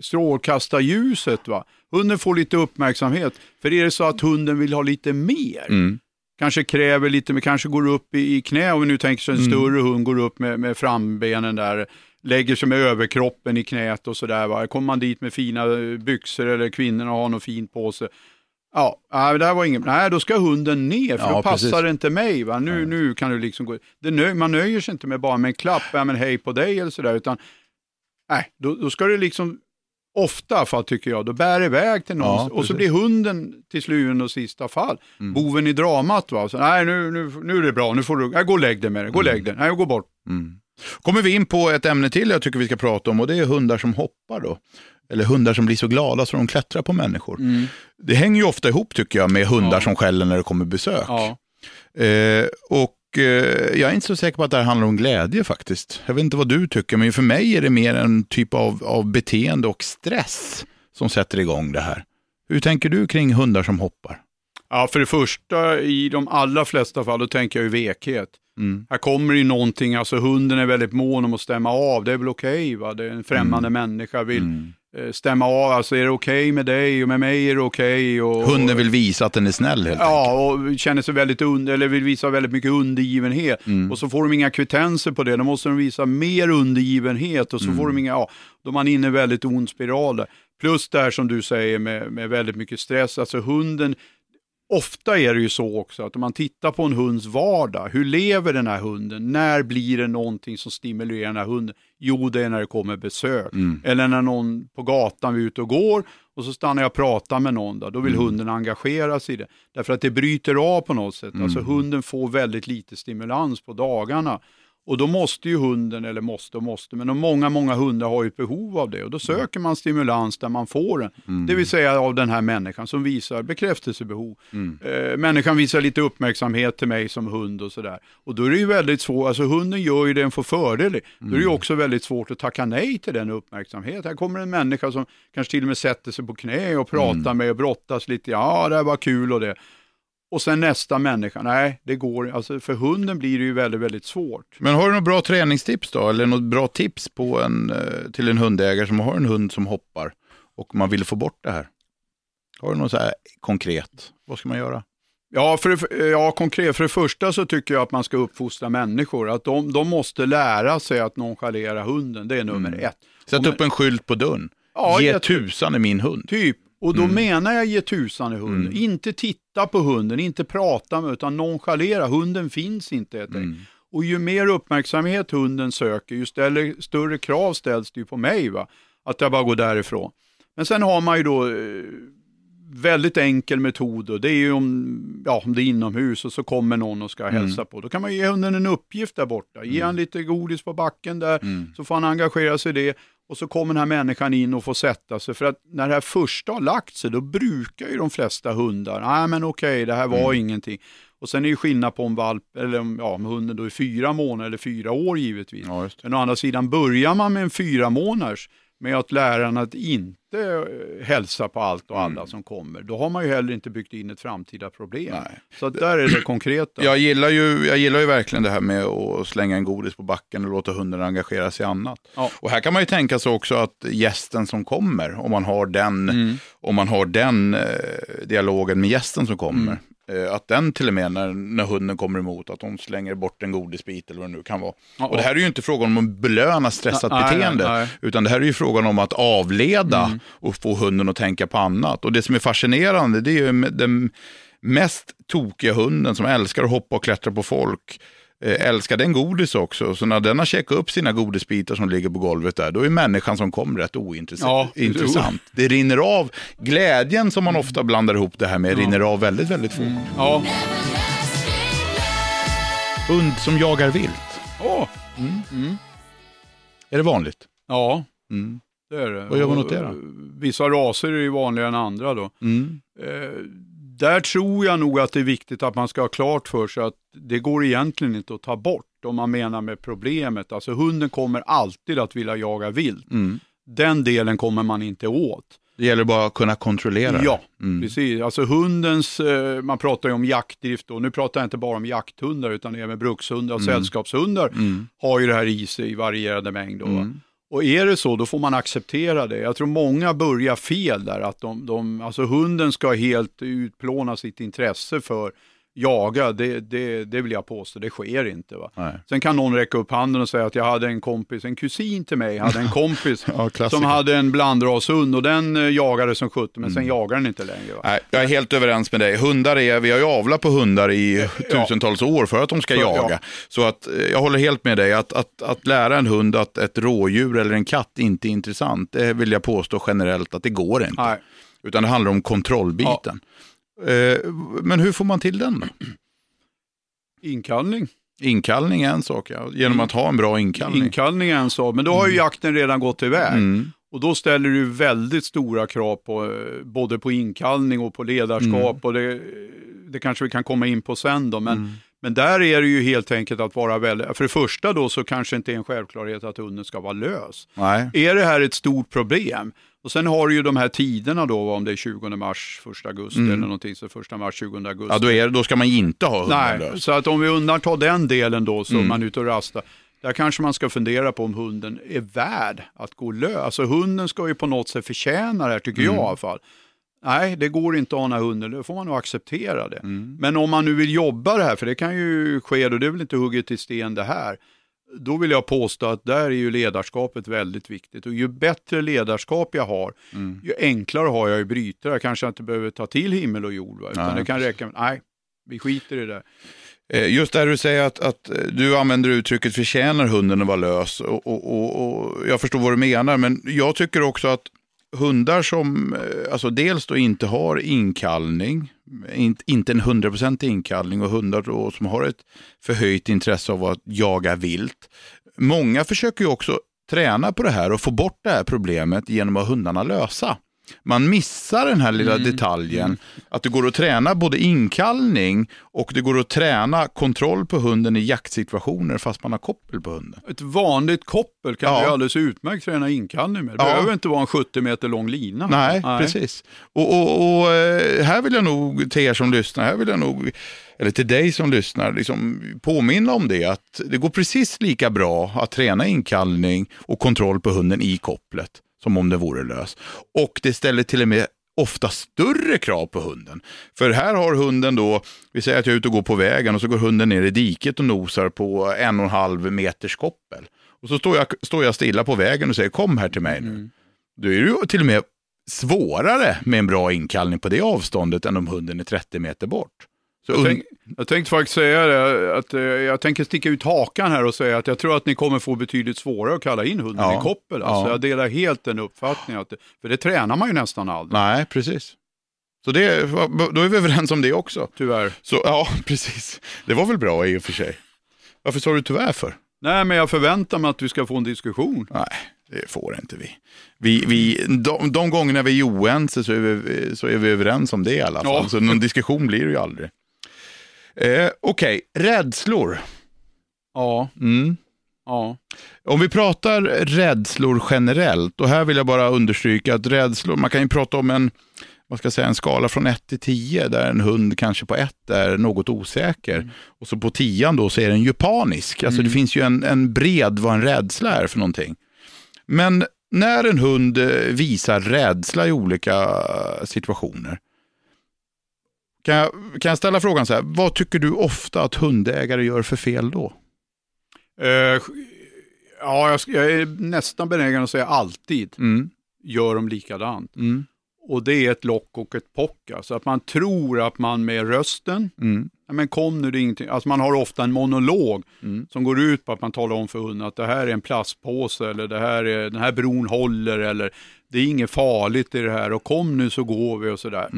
strålkastarljuset. Va? Hunden får lite uppmärksamhet, för är det så att hunden vill ha lite mer, Mm. kanske kräver lite, men kanske går upp i, i knä, om vi nu tänker sig en Mm. större hund går upp med, med frambenen där, lägger sig med överkroppen i knät och sådär. Kommer man dit med fina eh, byxor eller kvinnorna har något fint på sig. Ja, det här var inget, nej då ska hunden ner för Ja, då passar precis. det inte mig. Va? Nu, nu kan du liksom gå, det nö, man nöjer sig inte med bara med en klapp, ja, men hej på dig eller sådär, utan nej, då, då ska det liksom Ofta för tycker jag, då bär iväg till någon Ja, och så blir hunden till syvende och sista fall Mm. boven i dramat. Va? Så, nej, nu, nu, nu är det bra, nu får du, nej, gå och lägg dig med det, gå och lägg dig, nej, gå bort. Mm. Kommer vi in på ett ämne till jag tycker vi ska prata om och det är hundar som hoppar då. Eller hundar som blir så glada så de klättrar på människor. Det hänger ju ofta ihop tycker jag med hundar Ja. som skäller när det kommer besök. Ja. Eh, och eh, jag är inte så säker på att det här handlar om glädje faktiskt. Jag vet inte vad du tycker, men för mig är det mer en typ av, av beteende och stress som sätter igång det här. Hur tänker du kring hundar som hoppar? Ja, för det första, i de allra flesta fall, då tänker jag ju vekhet. Mm. Här kommer ju någonting, alltså hunden är väldigt mån om att stämma av, det är väl okej va, det är en främmande människa, vill Mm. eh, stämma av, alltså är det okej med dig och med mig är det okej. Och, Hunden vill visa att den är snäll helt enkelt. Ja, och känner sig väldigt under, eller vill visa väldigt mycket undergivenhet. Mm. Och så får de inga kvittenser på det, då måste de visa mer undergivenhet och så Mm. får de inga, ja, då är man inne i väldigt ond spiral. Plus det här som du säger med, med väldigt mycket stress, alltså hunden, ofta är det ju så också att om man tittar på en hunds vardag, hur lever den här hunden? När blir det någonting som stimulerar den här hunden? Jo, det är när det kommer besök. Mm. Eller när någon på gatan är ute och går och så stannar jag och pratar med någon där. Då vill Mm. hunden engagera sig i det. Därför att det bryter av på något sätt. Alltså Mm. hunden får väldigt lite stimulans på dagarna. Och då måste ju hunden, eller måste och måste, men många, många hundar har ju ett behov av det. Och då söker man stimulans där man får den. Mm. Det vill säga av den här människan som visar bekräftelsebehov. Mm. Eh, människan visar lite uppmärksamhet till mig som hund och sådär. Och då är det ju väldigt svårt, alltså hunden gör ju det den får fördel i. Då är det ju Mm. också väldigt svårt att tacka nej till den uppmärksamheten. Här kommer en människa som kanske till och med sätter sig på knä och pratar Mm. med och brottas lite. Ja, det här var kul och det. Och sen nästa människa. Nej, det går alltså För hunden blir det ju väldigt, väldigt svårt. Men har du något bra träningstips då? Eller något bra tips på en, eh, till en hundägare som har en hund som hoppar och man vill få bort det här? Har du något så här konkret? Vad ska man göra? Ja, för det, ja, konkret. För det första så tycker jag att man ska uppfostra människor. Att de, de måste lära sig att nonchalera hunden. Det är nummer Mm. ett. Sätt upp en skylt på dörren. Ja, Ge tusan i min hund. Typ. Och då Mm. menar jag ge tusan i hunden. Mm. Inte titta på hunden, inte prata med utan nonchalera. Hunden finns inte helt. Mm. Och ju mer uppmärksamhet hunden söker, ju ställer, större krav ställs det ju på mig. Va? Att jag bara går därifrån. Men sen har man ju då eh, väldigt enkel metod och det är ju om, ja, om det är inomhus och så kommer någon och ska Mm. hälsa på. Då kan man ge hunden en uppgift där borta. Ge han lite godis på backen där Mm. så får han engagera sig i det. Och så kommer den här människan in och får sätta sig. För att när det här första har lagt sig, då brukar ju de flesta hundar, nej men okej, det här var Mm. ingenting. Och sen är det skillnad på om, valp, eller om, ja, om hunden då är fyra månader eller fyra år givetvis. Ja. Men å andra sidan, börjar man med en fyra månaders med att lära den att inte eh, hälsa på allt och alla som kommer, då har man ju heller inte byggt in ett framtida problem. Mm. Nej. Så där är det konkreta. Jag gillar, ju, jag gillar ju verkligen det här med att slänga en godis på backen och låta hunden engagera sig i annat. Ja. Och här kan man ju tänka sig också att gästen som kommer, om man har den, Mm. om man har den eh, dialogen med gästen som kommer, Mm. Eh, att den till och med när, när hunden kommer emot, att de slänger bort en godisbit eller vad det nu kan vara. Ja, och det här är ju inte frågan om att belöna stressat nej, beteende, nej. utan det här är ju frågan om att avleda Mm. och få hunden att tänka på annat. Och det som är fascinerande, det är ju den mest tokiga hunden som älskar att hoppa och klättra på folk, älskar den godis också. Så när den har checkat upp sina godisbitar som ligger på golvet där, då är människan som kommer rätt ointressant. Ja, intressant. Det rinner av, glädjen som man ofta blandar ihop det här med, rinner av väldigt, väldigt fort. Ja. Hund som jagar vilt, Åh, är det vanligt? ja, Mm. det är det. Vad gör man åt det då? eh, Vissa raser är ju vanligare än andra då. Mm. Eh, där tror jag nog att det är viktigt att man ska ha klart för sig att det går egentligen inte att ta bort om man menar med problemet. Alltså hunden kommer alltid att vilja jaga vilt. Mm. Den delen kommer man inte åt. Det gäller bara att kunna kontrollera. Ja, Mm. precis. Alltså hundens, eh, man pratar ju om jaktdrift och nu pratar jag inte bara om jakthundar utan även brukshundar och Mm. sällskapshundar Mm. har ju det här i sig i varierande mängd. Och är det så, då får man acceptera det. Jag tror många börjar fel där. Att de, de, alltså hunden ska helt utplåna sitt intresse för jaga. Det, det, det vill jag påstå, det sker inte. Va? Nej. Sen kan någon räcka upp handen och säga att jag hade en kompis, en kusin till mig, hade en <laughs> kompis Ja, som hade en blandrashund och den eh, jagade som sjutton, men Mm. sen jagar den inte längre. Va? Nej, jag är helt överens med dig. Hundar är, vi har ju avlat på hundar i tusentals år för att de ska För- jaga. ja. Så att, eh, jag håller helt med dig. Att, att, att lära en hund att ett rådjur eller en katt inte är intressant, det vill jag påstå generellt att det går inte. Nej. Utan det handlar om kontrollbiten. Eh, Men hur får man till den då? Inkallning. Inkallning är en sak, ja. genom att ha en bra inkallning. Inkallning är en sak, men då har ju jakten redan gått iväg. Mm. Och då ställer du väldigt stora krav på eh, både på inkallning och på ledarskap. Och det, det kanske vi kan komma in på sen då. Men, Mm. Men där är det ju helt enkelt att vara väldigt, för det första då så kanske inte är en självklarhet att hunden ska vara lös. Nej. Är det här ett stort problem? Och sen har du ju de här tiderna då, om det är 20 mars, 1 augusti Mm. eller någonting, så 1 mars, 20 augusti. Ja, då, är, det- då ska man inte ha hunden Nej, lös. så att om vi undantar den delen då, så Mm. man är ute och rastar, där kanske man ska fundera på om hunden är värd att gå lös. Alltså hunden ska ju på något sätt förtjäna det här, tycker Mm. jag i alla fall. Nej, det går inte att här hunden, då får man nog acceptera det. Mm. Men om man nu vill jobba det här, för det kan ju ske, och det är väl inte hugget i sten det här, då vill jag påstå att där är ju ledarskapet väldigt viktigt. Och ju bättre ledarskap jag har, Mm. ju enklare har jag ju brytare. Jag kanske inte behöver ta till himmel och jord, va? utan Nej. det kan räcka med, nej, vi skiter i det. Eh, Just där du säger att, att eh, du använder uttrycket förtjänar hunden att vara lös. Och, och, och, och jag förstår vad du menar, men jag tycker också att hundar som eh, alltså dels då inte har inkallning, inte, inte en hundraprocentig inkallning och hundar då som har ett förhöjt intresse av att jaga vilt. Många försöker ju också träna på det här och få bort det här problemet genom att hundarna lösa man missar den här lilla Mm. detaljen. Att det går att träna både inkallning och det går att träna kontroll på hunden i jaktsituationer fast man har koppel på hunden. Ett vanligt koppel kan Ja. vi alldeles utmärkt träna inkallning med. Det Ja. behöver inte vara en 70 meter lång lina. Nej, precis. Och, och, och eh, här vill jag nog till er som lyssnar, här vill jag nog, eller till dig som lyssnar, liksom påminna om det. Att det går precis lika bra att träna inkallning och kontroll på hunden i kopplet som om det vore lös. Och det ställer till och med ofta större krav på hunden. För här har hunden då, vi säger att jag är ute och går på vägen och så går hunden ner i diket och nosar på en och en halv meters koppel. Och så står jag, står jag stilla på vägen och säger kom här till mig nu. Då är det ju till och med svårare med en bra inkallning på det avståndet än om hunden är 30 meter bort. Så Jag, tänk, jag tänkte faktiskt säga det, att eh, jag tänker sticka ut hakan här och säga att jag tror att ni kommer få betydligt svårare att kalla in hunden Ja. i koppel. Alltså, Ja. Jag delar helt den uppfattningen, att det, för det tränar man ju nästan aldrig, Nej, precis. Så det, då är vi överens om det också. tyvärr. Så ja, <laughs> precis. Det var väl bra i och för sig. Varför sa du tyvärr för? Nej, men jag förväntar mig att vi ska få en diskussion. Nej, det får inte vi. vi, vi de, de gångerna vi är oense så är vi, så är vi överens om det i alla fall. Ja. Så någon diskussion blir det ju aldrig. Eh, Okej, rädslor. Ja, Mm. ja. Om vi pratar rädslor generellt, och här vill jag bara understryka att rädslor, man kan ju prata om en, vad ska jag säga, en skala från 1 till 10 där en hund kanske på 1 är något osäker. Och så på 10 då så är den ju panisk. Alltså det finns ju en, en bred vad en rädsla är för någonting. Men när en hund eh, visar rädsla i olika eh, situationer, kan jag, kan jag ställa frågan så här, vad tycker du ofta att hundägare gör för fel då? Eh, ja, jag, jag är nästan benägen att säga alltid Mm, gör de likadant. mm, Och det är ett lock och ett pock. Alltså att man tror att man med rösten, mm, ja, men kom nu det är ingenting. Alltså man har ofta en monolog mm. som går ut på att man talar om för hunden att det här är en plastpåse eller det här är, den här bron håller eller det är inget farligt i det här och kom nu så går vi och sådär.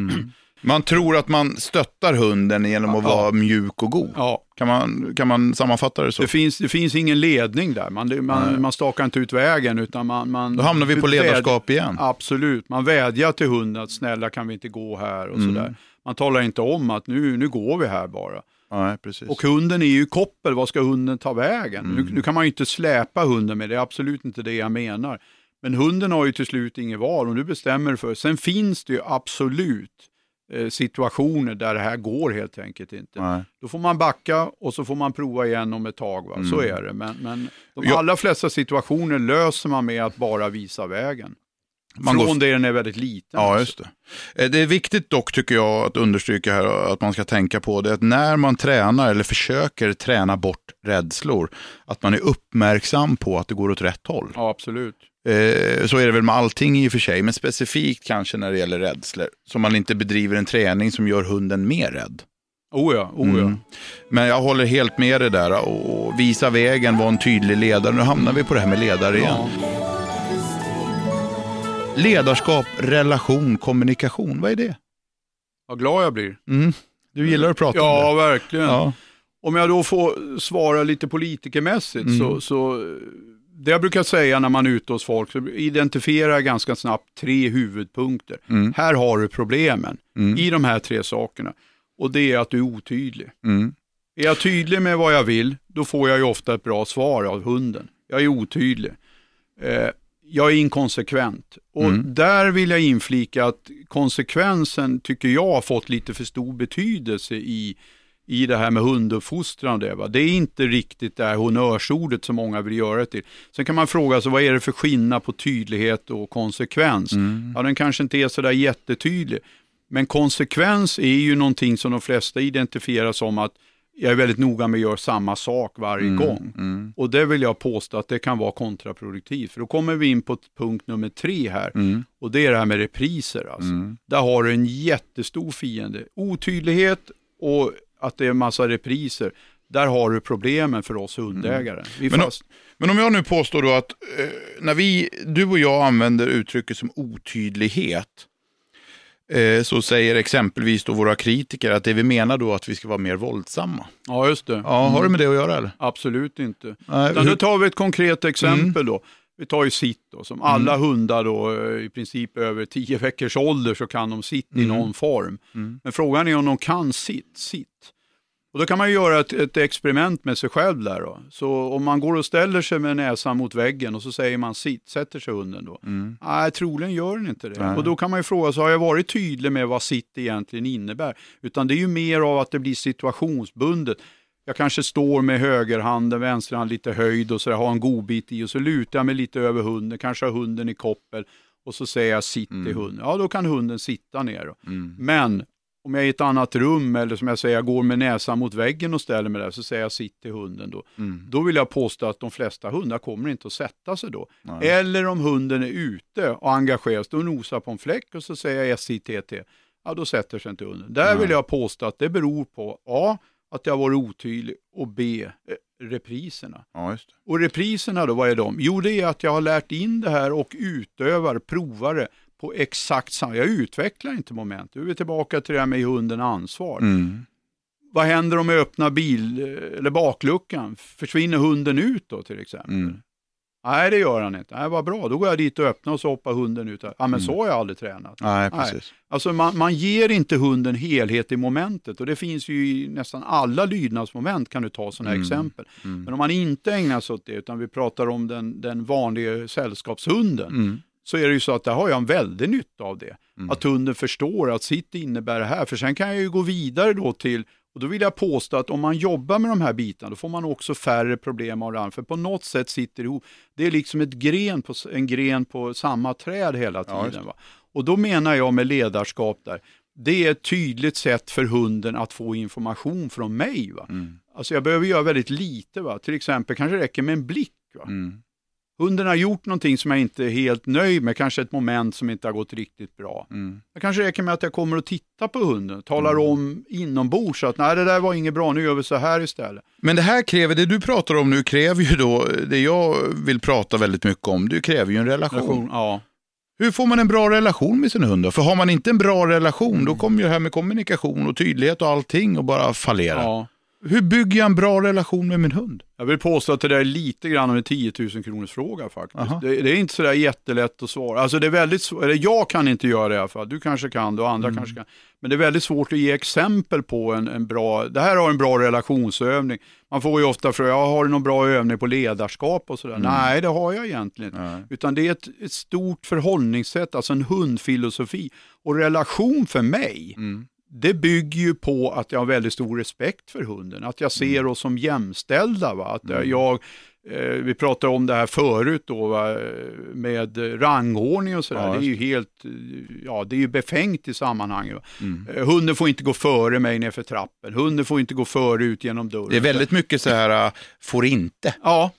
Man tror att man stöttar hunden genom att Ja. vara mjuk och god. Ja, Kan man, kan man sammanfatta det så? det finns, det finns ingen ledning där. Man, man, man stakar inte ut vägen utan man... man Då hamnar vi på väd- ledarskap igen. Absolut, man vädjar till hunden att snälla kan vi inte gå här och Mm. sådär. Man talar inte om att nu, nu går vi här bara. Nej, precis. Och hunden är ju koppel, vad ska hunden ta vägen? Mm. Nu, nu kan man ju inte släpa hunden med, det är absolut inte det jag menar. Men hunden har ju till slut inget val och du bestämmer för. Sen finns det ju absolut situationer där det här går helt enkelt inte. Nej. Då får man backa och så får man prova igen om ett tag. Va? Så Mm. är det. Men, men de allra flesta situationer löser man med att bara visa vägen. Man Från går... det den är väldigt liten. Ja, just det. Eh, Det är viktigt dock tycker jag att understryka här att man ska tänka på det att när man tränar eller försöker träna bort rädslor, att man är uppmärksam på att det går åt rätt håll. Ja, absolut. Eh, så är det väl med allting i och för sig, men specifikt kanske när det gäller rädslor. Så man inte bedriver en träning som gör hunden mer rädd. Oh ja, oh ja. Mm. Men jag håller helt med det där och visa vägen, vara en tydlig ledare. Nu hamnar vi på det här med ledare igen. Ja. Ledarskap, relation, kommunikation, vad är det? Vad glad jag blir. Mm. Du gillar att prata Ja, om det? verkligen. Ja. Om jag då får svara lite politikermässigt Mm. så, så det jag brukar säga när man är ute hos folk så identifierar jag ganska snabbt tre huvudpunkter. Mm. Här har du problemen Mm. i de här tre sakerna. Och det är att du är otydlig. Mm. Är jag tydlig med vad jag vill, då får jag ju ofta ett bra svar av hunden. Jag är otydlig. Eh, jag är inkonsekvent. Och Mm. där vill jag inflika att konsekvensen tycker jag har fått lite för stor betydelse i, i det här med hunduppfostran. Det, va? det är inte riktigt det här honnörsordet som många vill göra det till. Sen kan man fråga sig vad är det för skillnad på tydlighet och konsekvens? Mm. Ja, den kanske inte är sådär jättetydlig. Men konsekvens är ju någonting som de flesta identifierar som att jag är väldigt noga med att göra samma sak varje Mm. gång. Mm. Och det vill jag påstå att det kan vara kontraproduktivt. För då kommer vi in på punkt nummer tre här. Mm. Och det är det här med repriser. Alltså. Mm. Där har du en jättestor fiende. Otydlighet och att det är en massa repriser. Där har du problemen för oss hundägare. Vi Men fast... Men om jag nu påstår då att eh, när vi, du och jag använder uttrycket som otydlighet, eh, så säger exempelvis då våra kritiker att det vi menar då att vi ska vara mer våldsamma. Ja, just det. Ja, har det med det att göra eller? Absolut inte. Nej, Utan hur- nu tar vi ett konkret exempel då. vi tar ju sitt då, som alla hundar då eh, i princip över 10 veckors ålder så kan de sitt i Mm. någon form. Mm. Men frågan är om de kan sitt. sitt. Och då kan man göra ett, ett experiment med sig själv där då. Så om man går och ställer sig med näsan mot väggen och så säger man sitt, sätter sig hunden då? Mm. Nej, troligen gör den inte det. Nej. Och då kan man ju fråga sig, har jag varit tydlig med vad sitt egentligen innebär? Utan det är ju mer av att det blir situationsbundet. Jag kanske står med högerhanden, vänsterhand lite höjd och så där, har en godbit i och så lutar jag mig lite över hunden, kanske har hunden i koppel och så säger jag sitt Mm. till hunden. Ja, då kan hunden sitta ner. Mm. Men om jag är i ett annat rum eller som jag säger, jag går med näsan mot väggen och ställer mig där så säger jag sitt till hunden då. Mm. Då vill jag påstå att de flesta hundar kommer inte att sätta sig då. Nej. Eller om hunden är ute och engageras, då nosar på en fläck och så säger jag SITT. Ja, då sätter sig inte hunden. Där Nej. vill jag påstå att det beror på A. Att jag var otydlig och B. eh, Repriserna. Ja. Och repriserna då, vad är de? Jo, det är att jag har lärt in det här och utövar, provar det på exakt samma. Jag utvecklar inte moment. Nu är vi tillbaka till det här med hunden ansvar. Mm. Vad händer om jag öppnar bil eller bakluckan? Försvinner hunden ut då till exempel? Mm. Nej, det gör han inte. Nej, vad bra. Då går jag dit och öppnar och så hoppar hunden ut. Ja, men så har jag aldrig tränat. Nej, precis. Alltså man, man ger inte hunden helhet i momentet och det finns ju i nästan alla lydnadsmoment kan du ta sådana här Mm. exempel. Mm. Men om man inte ägnar sig åt det utan vi pratar om den, den vanliga sällskapshunden Mm. Så är det ju så att där har jag en väldig nytta av det. Mm. Att hunden förstår att sitt innebär det här. För sen kan jag ju gå vidare då till, och då vill jag påstå att om man jobbar med de här bitarna då får man också färre problem av det andra. För på något sätt sitter det ihop. Det är liksom ett gren på, en gren på samma träd hela Ja, tiden. va? Och då menar jag med ledarskap där, det är ett tydligt sätt för hunden att få information från mig. Va? Mm. Alltså jag behöver göra väldigt lite. Va? Till exempel kanske räcker med en blick. Va? Mm. Hunden har gjort någonting som jag inte är helt nöjd med, kanske ett moment som inte har gått riktigt bra. Mm. Det kanske räcker med att jag kommer och tittar på hunden, talar om inombords att nej det där var inget bra, nu gör vi så här istället. Men det här kräver, det du pratar om nu kräver ju då, det jag vill prata väldigt mycket om, det kräver ju en relation. Relation, ja. Hur får man en bra relation med sina hundar? För har man inte en bra relation, då kommer ju det här med kommunikation och tydlighet och allting och bara fallera. ja. Hur bygger jag en bra relation med min hund? Jag vill påstå att det där är lite grann av en 10 000 kronors fråga faktiskt. Det, det är inte sådär jättelätt att svara. Alltså det är väldigt svårt, eller jag kan inte göra det i alla fall. Du kanske kan det och andra kanske kan. Men det är väldigt svårt att ge exempel på en, en bra, det här har en bra relationsövning. Man får ju ofta fråga, ja, har du någon bra övning på ledarskap och sådär? Nej, det har jag egentligen inte. Utan det är ett, ett stort förhållningssätt, alltså en hundfilosofi. Och relation för mig, Mm. Det bygger ju på att jag har väldigt stor respekt för hunden. Att jag ser oss som jämställda. Va? Att Mm. jag, eh, vi pratade om det här förut då, va? med rangordning och sådär. Ja, det är ju helt, eh, ja det är ju befängt i sammanhanget. Mm. Eh, Hunden får inte gå före mig nerför trappen. Hunden får inte gå före ut genom dörren. Det är väldigt mycket så här, äh, får inte. Ja,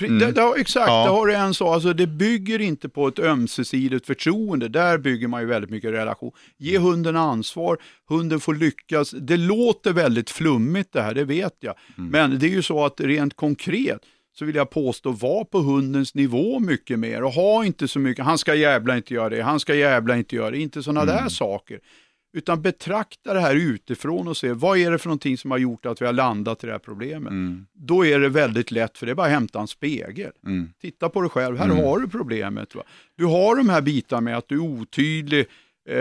Mm. det, det, exakt. Ja. Det har du en så. Alltså, det bygger inte på ett ömsesidigt förtroende. Där bygger man ju väldigt mycket relation. Ge hunden ansvar, hunden får lyckas. Det låter väldigt flummigt det här, det vet jag. Mm. Men det är ju så att rent konkret så vill jag påstå, var på hundens nivå mycket mer och ha inte så mycket, han ska jävla inte göra det, han ska jävla inte göra det, inte sådana Mm. där saker. Utan betrakta det här utifrån och se, vad är det för någonting som har gjort att vi har landat i det här problemet? Mm. Då är det väldigt lätt, för det är bara att hämta en spegel. Mm. Titta på dig själv, här Mm. har du problemet. Va? Du har de här bitarna med att du är otydlig, eh,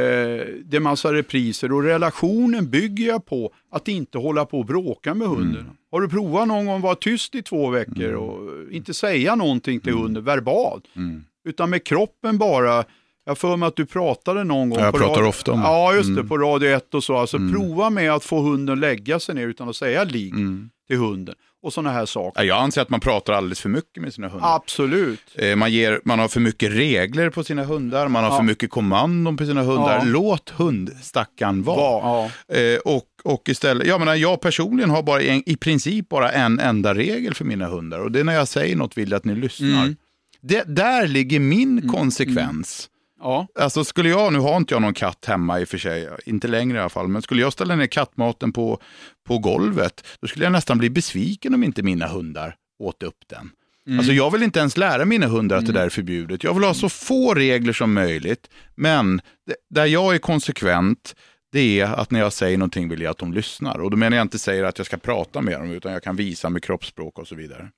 det är massa repriser och relationen bygger jag på att inte hålla på och bråka med hunden. Mm. Har du provat någon gång att vara tyst i två veckor och inte säga någonting till hunden verbalt, Mm. utan med kroppen bara jag för mig att du pratade någon gång. Ja, jag på pratar radio- ofta om det. Ja, just det, Mm. på Radio 1 och så. Alltså Mm. prova med att få hunden lägga sig ner utan att säga ligg Mm. till hunden. Och sådana här saker. Ja, Jag anser att man pratar alldeles för mycket med sina hundar. Absolut. Eh, Man, ger, man har för mycket regler på sina hundar, man har Ja. för mycket kommandon på sina hundar. Ja. Låt hundstackaren vara. Var, ja. Eh, och, och istället, jag menar, jag personligen har bara en, i princip bara en enda regel för mina hundar. Och det är när jag säger något vill jag att ni lyssnar. Mm. Det, där ligger min konsekvens. Ja. Alltså skulle jag, nu har inte jag någon katt hemma i och för sig, inte längre i alla fall, men skulle jag ställa ner kattmaten på, på golvet, då skulle jag nästan bli besviken om inte mina hundar åt upp den. Mm. Alltså jag vill inte ens lära mina hundar att det där är förbjudet. Jag vill ha så få regler som möjligt, men det, där jag är konsekvent, det är att när jag säger någonting vill jag att de lyssnar. Och då menar jag inte säger att jag ska prata med dem, utan jag kan visa med kroppsspråk och så vidare.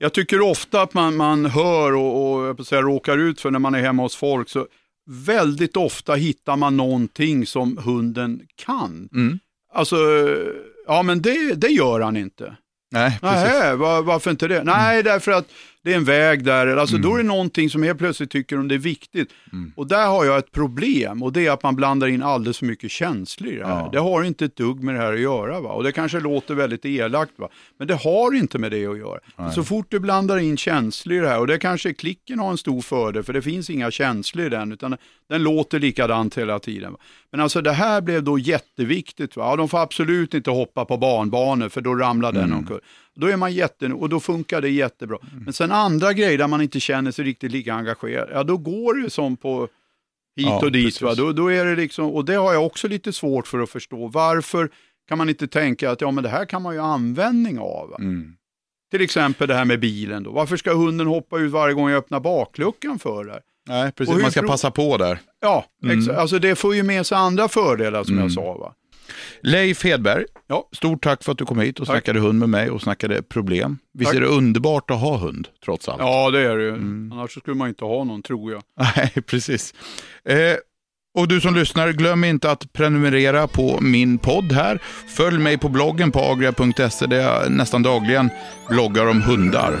Jag tycker ofta att man, man hör och, och säga, råkar ut för när man är hemma hos folk, så väldigt ofta hittar man någonting som hunden kan. Mm. Alltså, ja men det, det gör han inte. Nej, precis. Nej, var, varför inte det? Nej, därför att det är en väg där, alltså då är det någonting som helt plötsligt tycker om det är viktigt. Mm. Och där har jag ett problem och det är att man blandar in alldeles för mycket känslor i det här. Ja. Det har inte ett dugg med det här att göra. Va? Och det kanske låter väldigt elakt, va? men det har inte med det att göra. Så fort du blandar in känslor i det här, och det kanske klicken har en stor fördel, för det finns inga känslor i den, utan den låter likadant hela tiden. Va? Men alltså det här blev då jätteviktigt. Va? Ja, de får absolut inte hoppa på barnbanor, för då ramlar den omkull. Då är man jätte, och då funkar det jättebra. Men sen andra grejer där man inte känner sig riktigt lika engagerad, ja då går det som på hit Ja, och dit. precis. Va? Då, då är det liksom, och det har jag också lite svårt för att förstå. Varför kan man inte tänka att ja, men det här kan man ju ha användning av? Mm. Till exempel det här med bilen. Då. Varför ska hunden hoppa ut varje gång jag öppnar bakluckan för det? Nej, precis. Man ska passa på där. Ja, Mm. alltså det får ju med sig andra fördelar som jag Mm. sa. Va? Leif Hedberg, Ja. stort tack för att du kom hit och Tack. snackade hund med mig och snackade problem. Visst Tack. är det underbart att ha hund, trots allt? ja, det är det ju. Mm. Annars skulle man inte ha någon, tror jag. Nej, <laughs> precis. Eh, och du som lyssnar, glöm inte att prenumerera på min podd här. Följ mig på bloggen på agria.se där jag nästan dagligen bloggar om hundar.